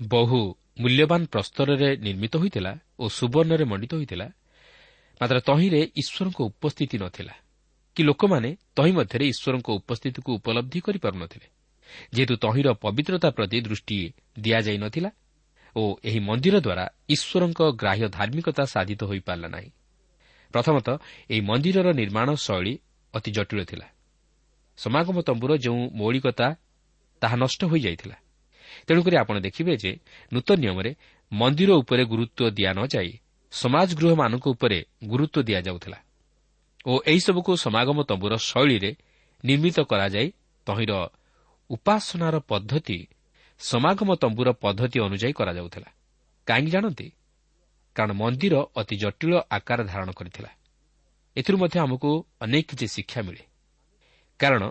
ବହୁ ମୂଲ୍ୟବାନ ପ୍ରସ୍ତରରେ ନିର୍ମିତ ହୋଇଥିଲା ଓ ସୁବର୍ଣ୍ଣରେ ମଣ୍ଡିତ ହୋଇଥିଲା ମାତ୍ର ତହିଁରେ ଈଶ୍ୱରଙ୍କ ଉପସ୍ଥିତି ନଥିଲା କି ଲୋକମାନେ ତହିଁ ମଧ୍ୟରେ ଈଶ୍ୱରଙ୍କ ଉପସ୍ଥିତିକୁ ଉପଲବ୍ଧି କରିପାରୁନଥିଲେ ଯେହେତୁ ତହିଁର ପବିତ୍ରତା ପ୍ରତି ଦୃଷ୍ଟି ଦିଆଯାଇ ନଥିଲା ଓ ଏହି ମନ୍ଦିର ଦ୍ୱାରା ଈଶ୍ୱରଙ୍କ ଗ୍ରାହ୍ୟ ଧାର୍ମିକତା ସାଧିତ ହୋଇପାରିଲା ନାହିଁ। ପ୍ରଥମତଃ ଏହି ମନ୍ଦିରର ନିର୍ମାଣ ଶୈଳୀ ଅତି ଜଟିଳ ଥିଲା। ସମାଗମ ତମ୍ବୁର ଯେଉଁ ମୌଳିକତା ତାହା ନଷ୍ଟ ହୋଇଯାଇଥିଲା। ତେଣୁକରି ଆପଣ ଦେଖିବେ ଯେ ନୂତନ ନିୟମରେ ମନ୍ଦିର ଉପରେ ଗୁରୁତ୍ୱ ଦିଆ ନ ଯାଇ ସମାଜ ଗୃହମାନଙ୍କ ଉପରେ ଗୁରୁତ୍ୱ ଦିଆଯାଉଥିଲା ଓ ଏହିସବୁକୁ ସମାଗମ ତମ୍ବୁର ଶୈଳୀରେ ନିର୍ମିତ କରାଯାଇ ତହିଁର ଉପାସନାର ପଦ୍ଧତି ସମାଗମ ତମ୍ବୁର ପଦ୍ଧତି ଅନୁଯାୟୀ କରାଯାଉଥିଲା। କାହିଁକି ଜାଣନ୍ତି? କାରଣ ମନ୍ଦିର ଅତି ଜଟିଳ ଆକାର ଧାରଣ କରିଥିଲା। ଏଥିରୁ ମଧ୍ୟ ଆମକୁ ଅନେକ କିଛି ଶିକ୍ଷା ମିଳେ। କାରଣ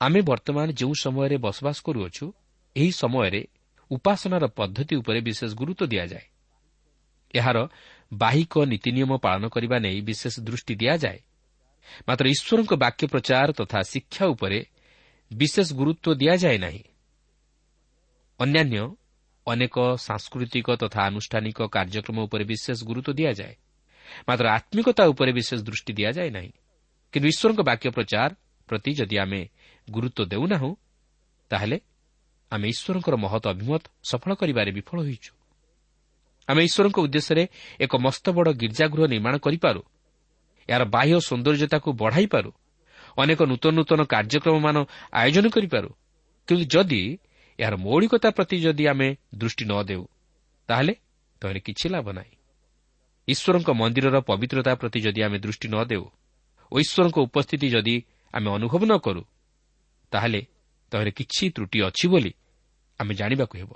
ଆମେ ବର୍ତ୍ତମାନ ଯେଉଁ ସମୟରେ ବସବାସ କରୁଅଛୁ ଏହି ସମୟରେ ଉପାସନାର ପଦ୍ଧତି ଉପରେ ବିଶେଷ ଗୁରୁତ୍ୱ ଦିଆଯାଏ। ଏହାର ବାହିକ ନୀତିନିୟମ ପାଳନ କରିବା ନେଇ ବିଶେଷ ଦୃଷ୍ଟି ଦିଆଯାଏ। ମାତ୍ର ଈଶ୍ୱରଙ୍କ ବାକ୍ୟ ପ୍ରଚାର ତଥା ଶିକ୍ଷା ଉପରେ ବିଶେଷ ଗୁରୁତ୍ୱ ଦିଆଯାଏ ନାହିଁ। ଅନ୍ୟାନ୍ୟ ଅନେକ ସାଂସ୍କୃତିକ ତଥା ଆନୁଷ୍ଠାନିକ କାର୍ଯ୍ୟକ୍ରମ ଉପରେ ବିଶେଷ ଗୁରୁତ୍ୱ ଦିଆଯାଏ। ମାତ୍ର ଆତ୍ମିକତା ଉପରେ ବିଶେଷ ଦୃଷ୍ଟି ଦିଆଯାଏ ନାହିଁ। କିନ୍ତୁ ଈଶ୍ୱରଙ୍କ ବାକ୍ୟ ପ୍ରଚାର ପ୍ରତି ଯଦି ଆମେ ଗୁରୁତ୍ୱ ଦେଉନାହୁଁ ତାହେଲେ ଆମେ ଈଶ୍ୱରଙ୍କର ମହତ ଅଭିମତ ସଫଳ କରିବାରେ ବିଫଳ ହୋଇଛୁ। ଆମେ ଈଶ୍ୱରଙ୍କ ଉଦ୍ଦେଶ୍ୟରେ ଏକ ମସ୍ତ ବଡ଼ ଗୀର୍ଜାଗୃହ ନିର୍ମାଣ କରିପାରୁ ଏହାର ବାହ୍ୟ ସୌନ୍ଦର୍ଯ୍ୟତାକୁ ବଢ଼ାଇପାରୁ ଅନେକ ନୂତନ ନୂତନ କାର୍ଯ୍ୟକ୍ରମମାନ ଆୟୋଜନ କରିପାରୁ। କିନ୍ତୁ ଯଦି ଏହାର ମୌଳିକତା ପ୍ରତି ଯଦି ଆମେ ଦୃଷ୍ଟି ନ ଦେଉ ତାହେଲେ ତହିଁରେ କିଛି ଲାଭ ନାହିଁ। ଈଶ୍ୱରଙ୍କ ମନ୍ଦିରର ପବିତ୍ରତା ପ୍ରତି ଯଦି ଆମେ ଦୃଷ୍ଟି ନ ଦେଉ ଓ ଈଶ୍ୱରଙ୍କ ଉପସ୍ଥିତି ଯଦି ଆମେ ଅନୁଭବ ନ କରୁ ତାହେଲେ ତହିଁରେ କିଛି ତ୍ରୁଟି ଅଛି ବୋଲି ଆମେ ଜାଣିବାକୁ ହେବ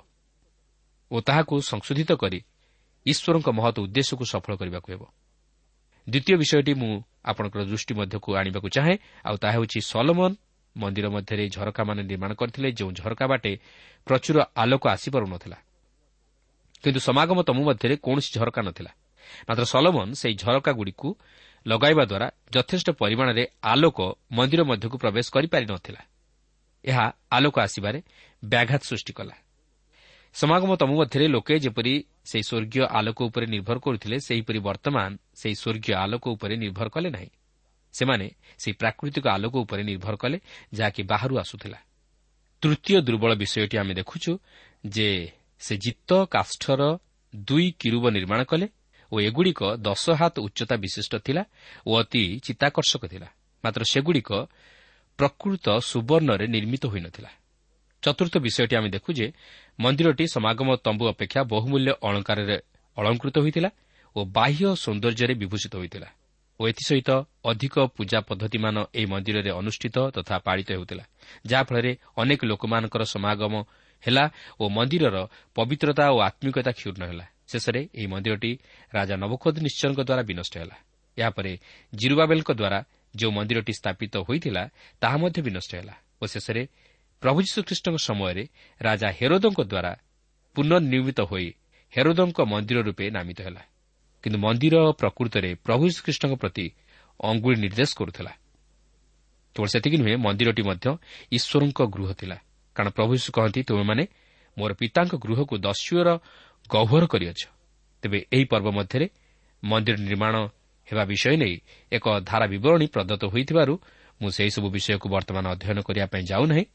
ଓ ତାହାକୁ ସଂଶୋଧିତ କରି ଈଶ୍ୱରଙ୍କ ମହତ ଉଦ୍ଦେଶ୍ୟକୁ ସଫଳ କରିବାକୁ ହେବ। ଦ୍ୱିତୀୟ ବିଷୟଟି ମୁଁ ଆପଣଙ୍କର ଦୃଷ୍ଟି ମଧ୍ୟକୁ ଆଣିବାକୁ ଚାହେଁ ଆଉ ତାହା ହେଉଛି ସଲମନ୍ ମନ୍ଦିର ମଧ୍ୟରେ ଝରକାମାନେ ନିର୍ମାଣ କରିଥିଲେ ଯେଉଁ ଝରକା ବାଟେ ପ୍ରଚୁର ଆଲୋକ ଆସିପାରୁନଥିଲା। କିନ୍ତୁ ସମାଗମ ତମୁ ମଧ୍ୟରେ କୌଣସି ଝରକା ନଥିଲା। ମାତ୍ର ସଲମନ୍ ସେହି ଝରକାଗୁଡ଼ିକୁ ଲଗାଇବା ଦ୍ୱାରା ଯଥେଷ୍ଟ ପରିମାଣରେ ଆଲୋକ ମନ୍ଦିର ମଧ୍ୟକୁ ପ୍ରବେଶ କରିପାରି ନଥିଲା ଏହା ଆଲୋକ ଆସିବାରେ ବ୍ୟାଘାତ ସୃଷ୍ଟି କଲା। ସମାଗମ ତମୁ ମଧ୍ୟରେ ଲୋକେ ଯେପରି ସେହି ସ୍ୱର୍ଗୀୟ ଆଲୋକ ଉପରେ ନିର୍ଭର କରୁଥିଲେ ସେହିପରି ବର୍ତ୍ତମାନ ସେହି ସ୍ୱର୍ଗୀୟ ଆଲୋକ ଉପରେ ନିର୍ଭର କଲେ ନାହିଁ। ସେମାନେ ସେହି ପ୍ରାକୃତିକ ଆଲୋକ ଉପରେ ନିର୍ଭର କଲେ ଯାହାକି ବାହାରୁ ଆସୁଥିଲା। ତୃତୀୟ ଦୁର୍ବଳ ବିଷୟଟି ଆମେ ଦେଖୁଛୁ ଯେ ସେ ଜିତ କାଷ୍ଠର ଦୁଇ କିରୁବ ନିର୍ମାଣ କଲେ ଓ ଏଗୁଡ଼ିକ ଦଶ ହାତ ଉଚ୍ଚତା ବିଶିଷ୍ଟ ଥିଲା ଓ ଅତି ଚିତ୍ତାକର୍ଷକ ଥିଲା। ମାତ୍ର ସେଗୁଡ଼ିକ ପ୍ରକୃତ ସୁବର୍ଣ୍ଣରେ ନିର୍ମିତ ହୋଇନଥିଲା। ଚତୁର୍ଥ ବିଷୟଟି ଆମେ ଦେଖୁ ଯେ ମନ୍ଦିରଟି ସମାଗମ ତମ୍ବୁ ଅପେକ୍ଷା ବହୁମୂଲ୍ୟ ଅଳଙ୍କାରରେ ଅଳଙ୍କୃତ ହୋଇଥିଲା ଓ ବାହ୍ୟ ସୌନ୍ଦର୍ଯ୍ୟରେ ବିଭୂଷିତ ହୋଇଥିଲା ଓ ଏଥିସହିତ ଅଧିକ ପୂଜା ପଦ୍ଧତିମାନ ଏହି ମନ୍ଦିରରେ ଅନୁଷ୍ଠିତ ତଥା ପାଳିତ ହେଉଥିଲା ଯାହାଫଳରେ ଅନେକ ଲୋକମାନଙ୍କର ସମାଗମ ହେଲା ଓ ମନ୍ଦିରର ପବିତ୍ରତା ଓ ଆତ୍ମିକତା କ୍ଷୁର୍ଣ୍ଣ ହେଲା। ଶେଷରେ ଏହି ମନ୍ଦିରଟି ରାଜା ନବଖୋଦ ନିଶ୍ଚୟଙ୍କ ଦ୍ୱାରା ବିନଷ୍ଟ ହେଲା। ଏହାପରେ ଜିରୁବାବେଲଙ୍କ ଦ୍ୱାରା ଯେଉଁ ମନ୍ଦିରଟି ସ୍ଥାପିତ ହୋଇଥିଲା ତାହା ମଧ୍ୟ ବିନଷ୍ଟ ହେଲା ଓ ଶେଷରେ ପ୍ରଭୁ ଯୀଶୁଖ୍ରୀଷ୍ଟଙ୍କ ସମୟରେ ରାଜା ହେରୋଦଙ୍କ ଦ୍ୱାରା ପୁନର୍ନିର୍ମିତ ହୋଇ ହେରୋଦଙ୍କ ମନ୍ଦିର ରୂପେ ନାମିତ ହେଲା। କିନ୍ତୁ ମନ୍ଦିର ପ୍ରକୃତରେ ପ୍ରଭୁ ଯୀଶୁଖ୍ରୀଷ୍ଟଙ୍କ ପ୍ରତି ଅଙ୍ଗୁଳି ନିର୍ଦ୍ଦେଶ କରୁଥିଲା। କେବଳ ସେତିକି ନୁହେଁ ମନ୍ଦିରଟି ମଧ୍ୟ ଈଶ୍ୱରଙ୍କ ଗୃହ ଥିଲା। କାରଣ ପ୍ରଭୁ ଯୀଶୁ କହନ୍ତି ତୁମେମାନେ ମୋର ପିତାଙ୍କ ଗୃହକୁ ଦସ୍ୟୁର ଗହ୍ୱର କରିଅଛ। ତେବେ ଏହି ପର୍ବ ମଧ୍ୟରେ ମନ୍ଦିର ନିର୍ମାଣ ହେବା ବିଷୟ ନେଇ ଏକ ଧାରା ବିବରଣୀ ପ୍ରଦତ୍ତ ହୋଇଥିବାରୁ ମୁଁ ସେହିସବୁ ବିଷୟକୁ ବର୍ତ୍ତମାନ ଅଧ୍ୟୟନ କରିବା ପାଇଁ ଯାଉନାହିଁ।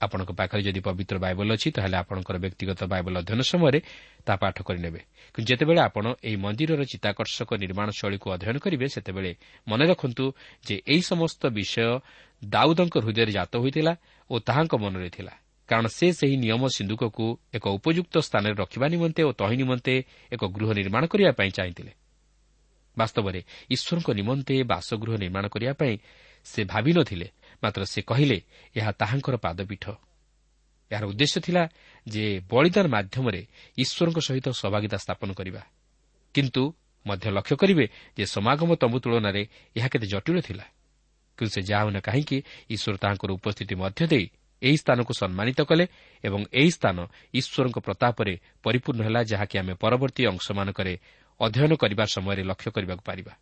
ଆପଣଙ୍କ ପାଖରେ ଯଦି ପବିତ୍ର ବାଇବଲ ଅଛି ତାହେଲେ ଆପଣଙ୍କର ବ୍ୟକ୍ତିଗତ ବାଇବଲ ଅଧ୍ୟୟନ ସମୟରେ ତାହା ପାଠ କରିନେବେ। କିନ୍ତୁ ଯେତେବେଳେ ଆପଣ ଏହି ମନ୍ଦିରର ଚିତ୍ତାକର୍ଷକ ନିର୍ମାଣ ଶୈଳୀକୁ ଅଧ୍ୟୟନ କରିବେ ସେତେବେଳେ ମନେ ରଖନ୍ତୁ ଯେ ଏହି ସମସ୍ତ ବିଷୟ ଦାଉଦଙ୍କ ହୃଦୟରେ ଜାତ ହୋଇଥିଲା ଓ ତାହାଙ୍କ ମନରେ ଥିଲା। କାରଣ ସେ ସେହି ନିୟମ ସିନ୍ଧୁକକୁ ଏକ ଉପଯୁକ୍ତ ସ୍ଥାନରେ ରଖିବା ନିମନ୍ତେ ଓ ତହିଁ ନିମନ୍ତେ ଏକ ଗୃହ ନିର୍ମାଣ କରିବା ପାଇଁ ଚାହିଁଥିଲେ ବାସ୍ତବରେ ଈଶ୍ୱରଙ୍କ ନିମନ୍ତେ ବାସଗୃହ ନିର୍ମାଣ କରିବା ପାଇଁ ସେ ଭାବିନଥିଲେ ମାତ୍ର ସେ କହିଲେ ଏହା ତାହାଙ୍କର ପାଦପୀଠ ଏହାର ଉଦ୍ଦେଶ୍ୟ ଥିଲା ଯେ ବଳିଦାନ ମାଧ୍ୟମରେ ଈଶ୍ୱରଙ୍କ ସହିତ ସହଭାଗିତା ସ୍ଥାପନ କରିବା କିନ୍ତୁ ମଧ୍ୟ ଲକ୍ଷ୍ୟ କରିବେ ଯେ ସମାଗମ ତମ୍ବୁ ତୁଳନାରେ ଏହା କେତେ ଜଟିଳ ଥିଲା କିନ୍ତୁ ସେ ଯାହା ହେଉନା କାହିଁକି ଈଶ୍ୱର ତାହାଙ୍କର ଉପସ୍ଥିତି ମଧ୍ୟ ଦେଇ ଏହି ସ୍ଥାନକୁ ସମ୍ମାନିତ କଲେ ଏବଂ ଏହି ସ୍ଥାନ ଈଶ୍ୱରଙ୍କ ପ୍ରତାପରେ ପରିପୂର୍ଣ୍ଣ ହେଲା ଯାହାକି ଆମେ ପରବର୍ତ୍ତୀ ଅଂଶମାନଙ୍କରେ ଅଧ୍ୟୟନ କରିବା ସମୟରେ ଲକ୍ଷ୍ୟ କରିବାକୁ ପାରିବା।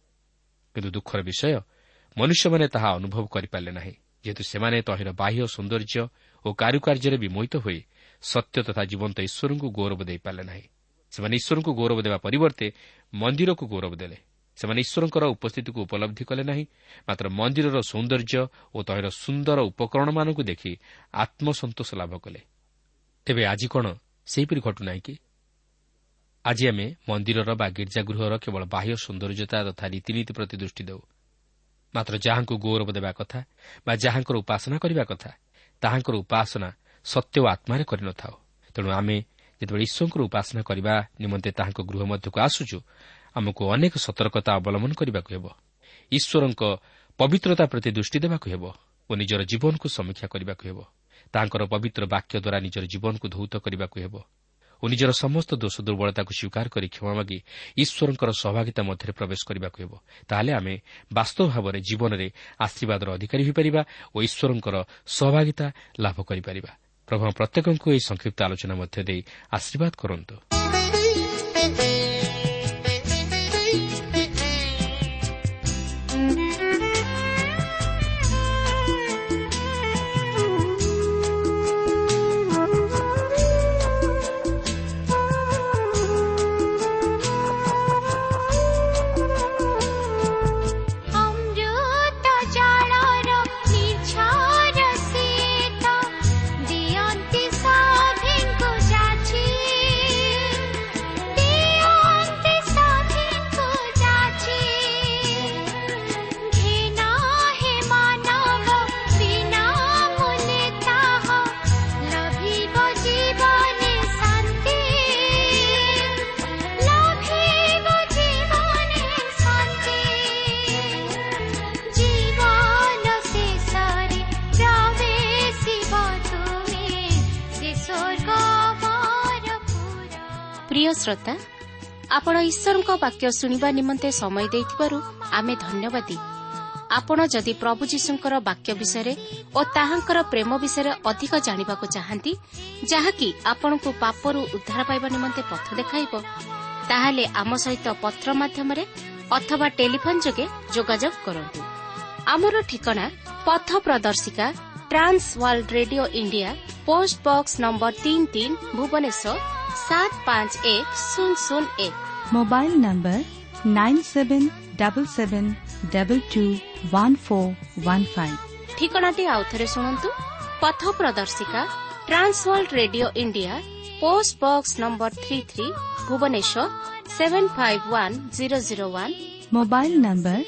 କିନ୍ତୁ ଦୁଃଖର ବିଷୟ ମନୁଷ୍ୟମାନେ ତାହା ଅନୁଭବ କରିପାରିଲେ ନାହିଁ। ଯେହେତୁ ସେମାନେ ତହିଁର ବାହ୍ୟ ସୌନ୍ଦର୍ଯ୍ୟ ଓ କାରୁକାର୍ଯ୍ୟରେ ବିମୋହିତ ହୋଇ ସତ୍ୟ ତଥା ଜୀବନ୍ତ ଈଶ୍ୱରଙ୍କୁ ଗୌରବ ଦେଇପାରିଲେ ନାହିଁ। ସେମାନେ ଈଶ୍ୱରଙ୍କୁ ଗୌରବ ଦେବା ପରିବର୍ତ୍ତେ ମନ୍ଦିରକୁ ଗୌରବ ଦେଲେ। ସେମାନେ ଈଶ୍ୱରଙ୍କର ଉପସ୍ଥିତିକୁ ଉପଲବ୍ଧି କଲେ ନାହିଁ ମାତ୍ର ମନ୍ଦିରର ସୌନ୍ଦର୍ଯ୍ୟ ଓ ତହିଁର ସୁନ୍ଦର ଉପକରଣମାନଙ୍କୁ ଦେଖି ଆତ୍ମସନ୍ତୋଷ ଲାଭ କଲେ। ତେବେ ଆଜି କ'ଣ ସେହିପରି ଘଟୁନାହିଁ କି? ଆଜି ଆମେ ମନ୍ଦିରର ବା ଗୀର୍ଜାଗୃହର କେବଳ ବାହ୍ୟ ସୌନ୍ଦର୍ଯ୍ୟତା ତଥା ରୀତିନୀତି ପ୍ରତି ଦୃଷ୍ଟି ଦେଉ। ମାତ୍ର ଯାହାଙ୍କୁ ଗୌରବ ଦେବା କଥା ବା ଯାହାଙ୍କର ଉପାସନା କରିବା କଥା ତାହାଙ୍କର ଉପାସନା ସତ୍ୟ ଓ ଆତ୍ମାରେ କରିନଥାଉ। ତେଣୁ ଆମେ ଯେତେବେଳେ ଈଶ୍ୱରଙ୍କର ଉପାସନା କରିବା ନିମନ୍ତେ ତାହାଙ୍କ ଗୃହ ମଧ୍ୟକୁ ଆସୁଛୁ ଆମକୁ ଅନେକ ସତର୍କତା ଅବଲମ୍ବନ କରିବାକୁ ହେବ। ଈଶ୍ୱରଙ୍କ ପବିତ୍ରତା ପ୍ରତି ଦୃଷ୍ଟି ଦେବାକୁ ହେବ ଓ ନିଜର ଜୀବନକୁ ସମୀକ୍ଷା କରିବାକୁ ହେବ। ତାଙ୍କର ପବିତ୍ର ବାକ୍ୟ ଦ୍ୱାରା ନିଜର ଜୀବନକୁ ଧୌତ କରିବାକୁ ହେବ ଓ ନିଜର ସମସ୍ତ ଦୋଷ ଦୁର୍ବଳତାକୁ ସ୍ୱୀକାର କରି କ୍ଷମା ମାଗି ଈଶ୍ୱରଙ୍କର ସହଭାଗିତା ମଧ୍ୟରେ ପ୍ରବେଶ କରିବାକୁ ହେବ। ତାହେଲେ ଆମେ ବାସ୍ତବ ଭାବରେ ଜୀବନରେ ଆଶୀର୍ବାଦର ଅଧିକାରୀ ହୋଇପାରିବା ଓ ଈଶ୍ୱରଙ୍କର ସହଭାଗିତା ଲାଭ କରିପାରିବା। ପ୍ରଭୁ ପ୍ରତ୍ୟେକଙ୍କୁ ଏହି ସଂକ୍ଷିପ୍ତ ଆଲୋଚନା ମଧ୍ୟ ଦେଇ ଆଶୀର୍ବାଦ କରନ୍ତୁ। ଶ୍ରୋତା ଆପଣ ଈଶ୍ୱରଙ୍କ ବାକ୍ୟ ଶୁଣିବା ନିମନ୍ତେ ସମୟ ଦେଇଥିବାରୁ ଆମେ ଧନ୍ୟବାଦୀ। ଆପଣ ଯଦି ପ୍ରଭୁ ଯୀଶୁଙ୍କର ବାକ୍ୟ ବିଷୟରେ ଓ ତାହାଙ୍କର ପ୍ରେମ ବିଷୟରେ ଅଧିକ ଜାଣିବାକୁ ଚାହାନ୍ତି ଯାହାକି ଆପଣଙ୍କୁ ପାପରୁ ଉଦ୍ଧାର ପାଇବା ନିମନ୍ତେ ପଥ ଦେଖାଇବ ତାହେଲେ ଆମ ସହିତ ପତ୍ର ମାଧ୍ୟମରେ ଅଥବା ଟେଲିଫୋନ୍ ଯୋଗେ ଯୋଗାଯୋଗ କରନ୍ତୁ। ଆମର Trans World Radio India post box number ତିନି ତିନି ଭୁବନେଶ୍ୱର ସାତ ପାଞ୍ଚ ଏକ ଶୂନ ଶୂନ ଏକ mobile number nine seven double seven double two one four one five ଠିକଣାଟି ଆଉଥରେ ଶୁଣନ୍ତୁ ପଥ ପ୍ରଦର୍ଶିକା Trans World Radio India post box number three three Bhubaneswar seven five one zero zero one mobile number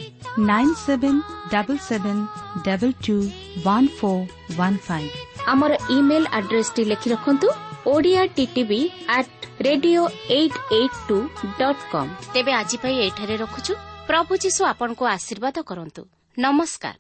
nine seven double seven double two one four one five. আমার email address টি লিখে রাখন্তু Odia TV আট radio eight eight two dot com তেবে আজি পাই এঠারে রখুছু প্রভু যীশু আপনার আশীর্বাদ করন্তু নমস্কার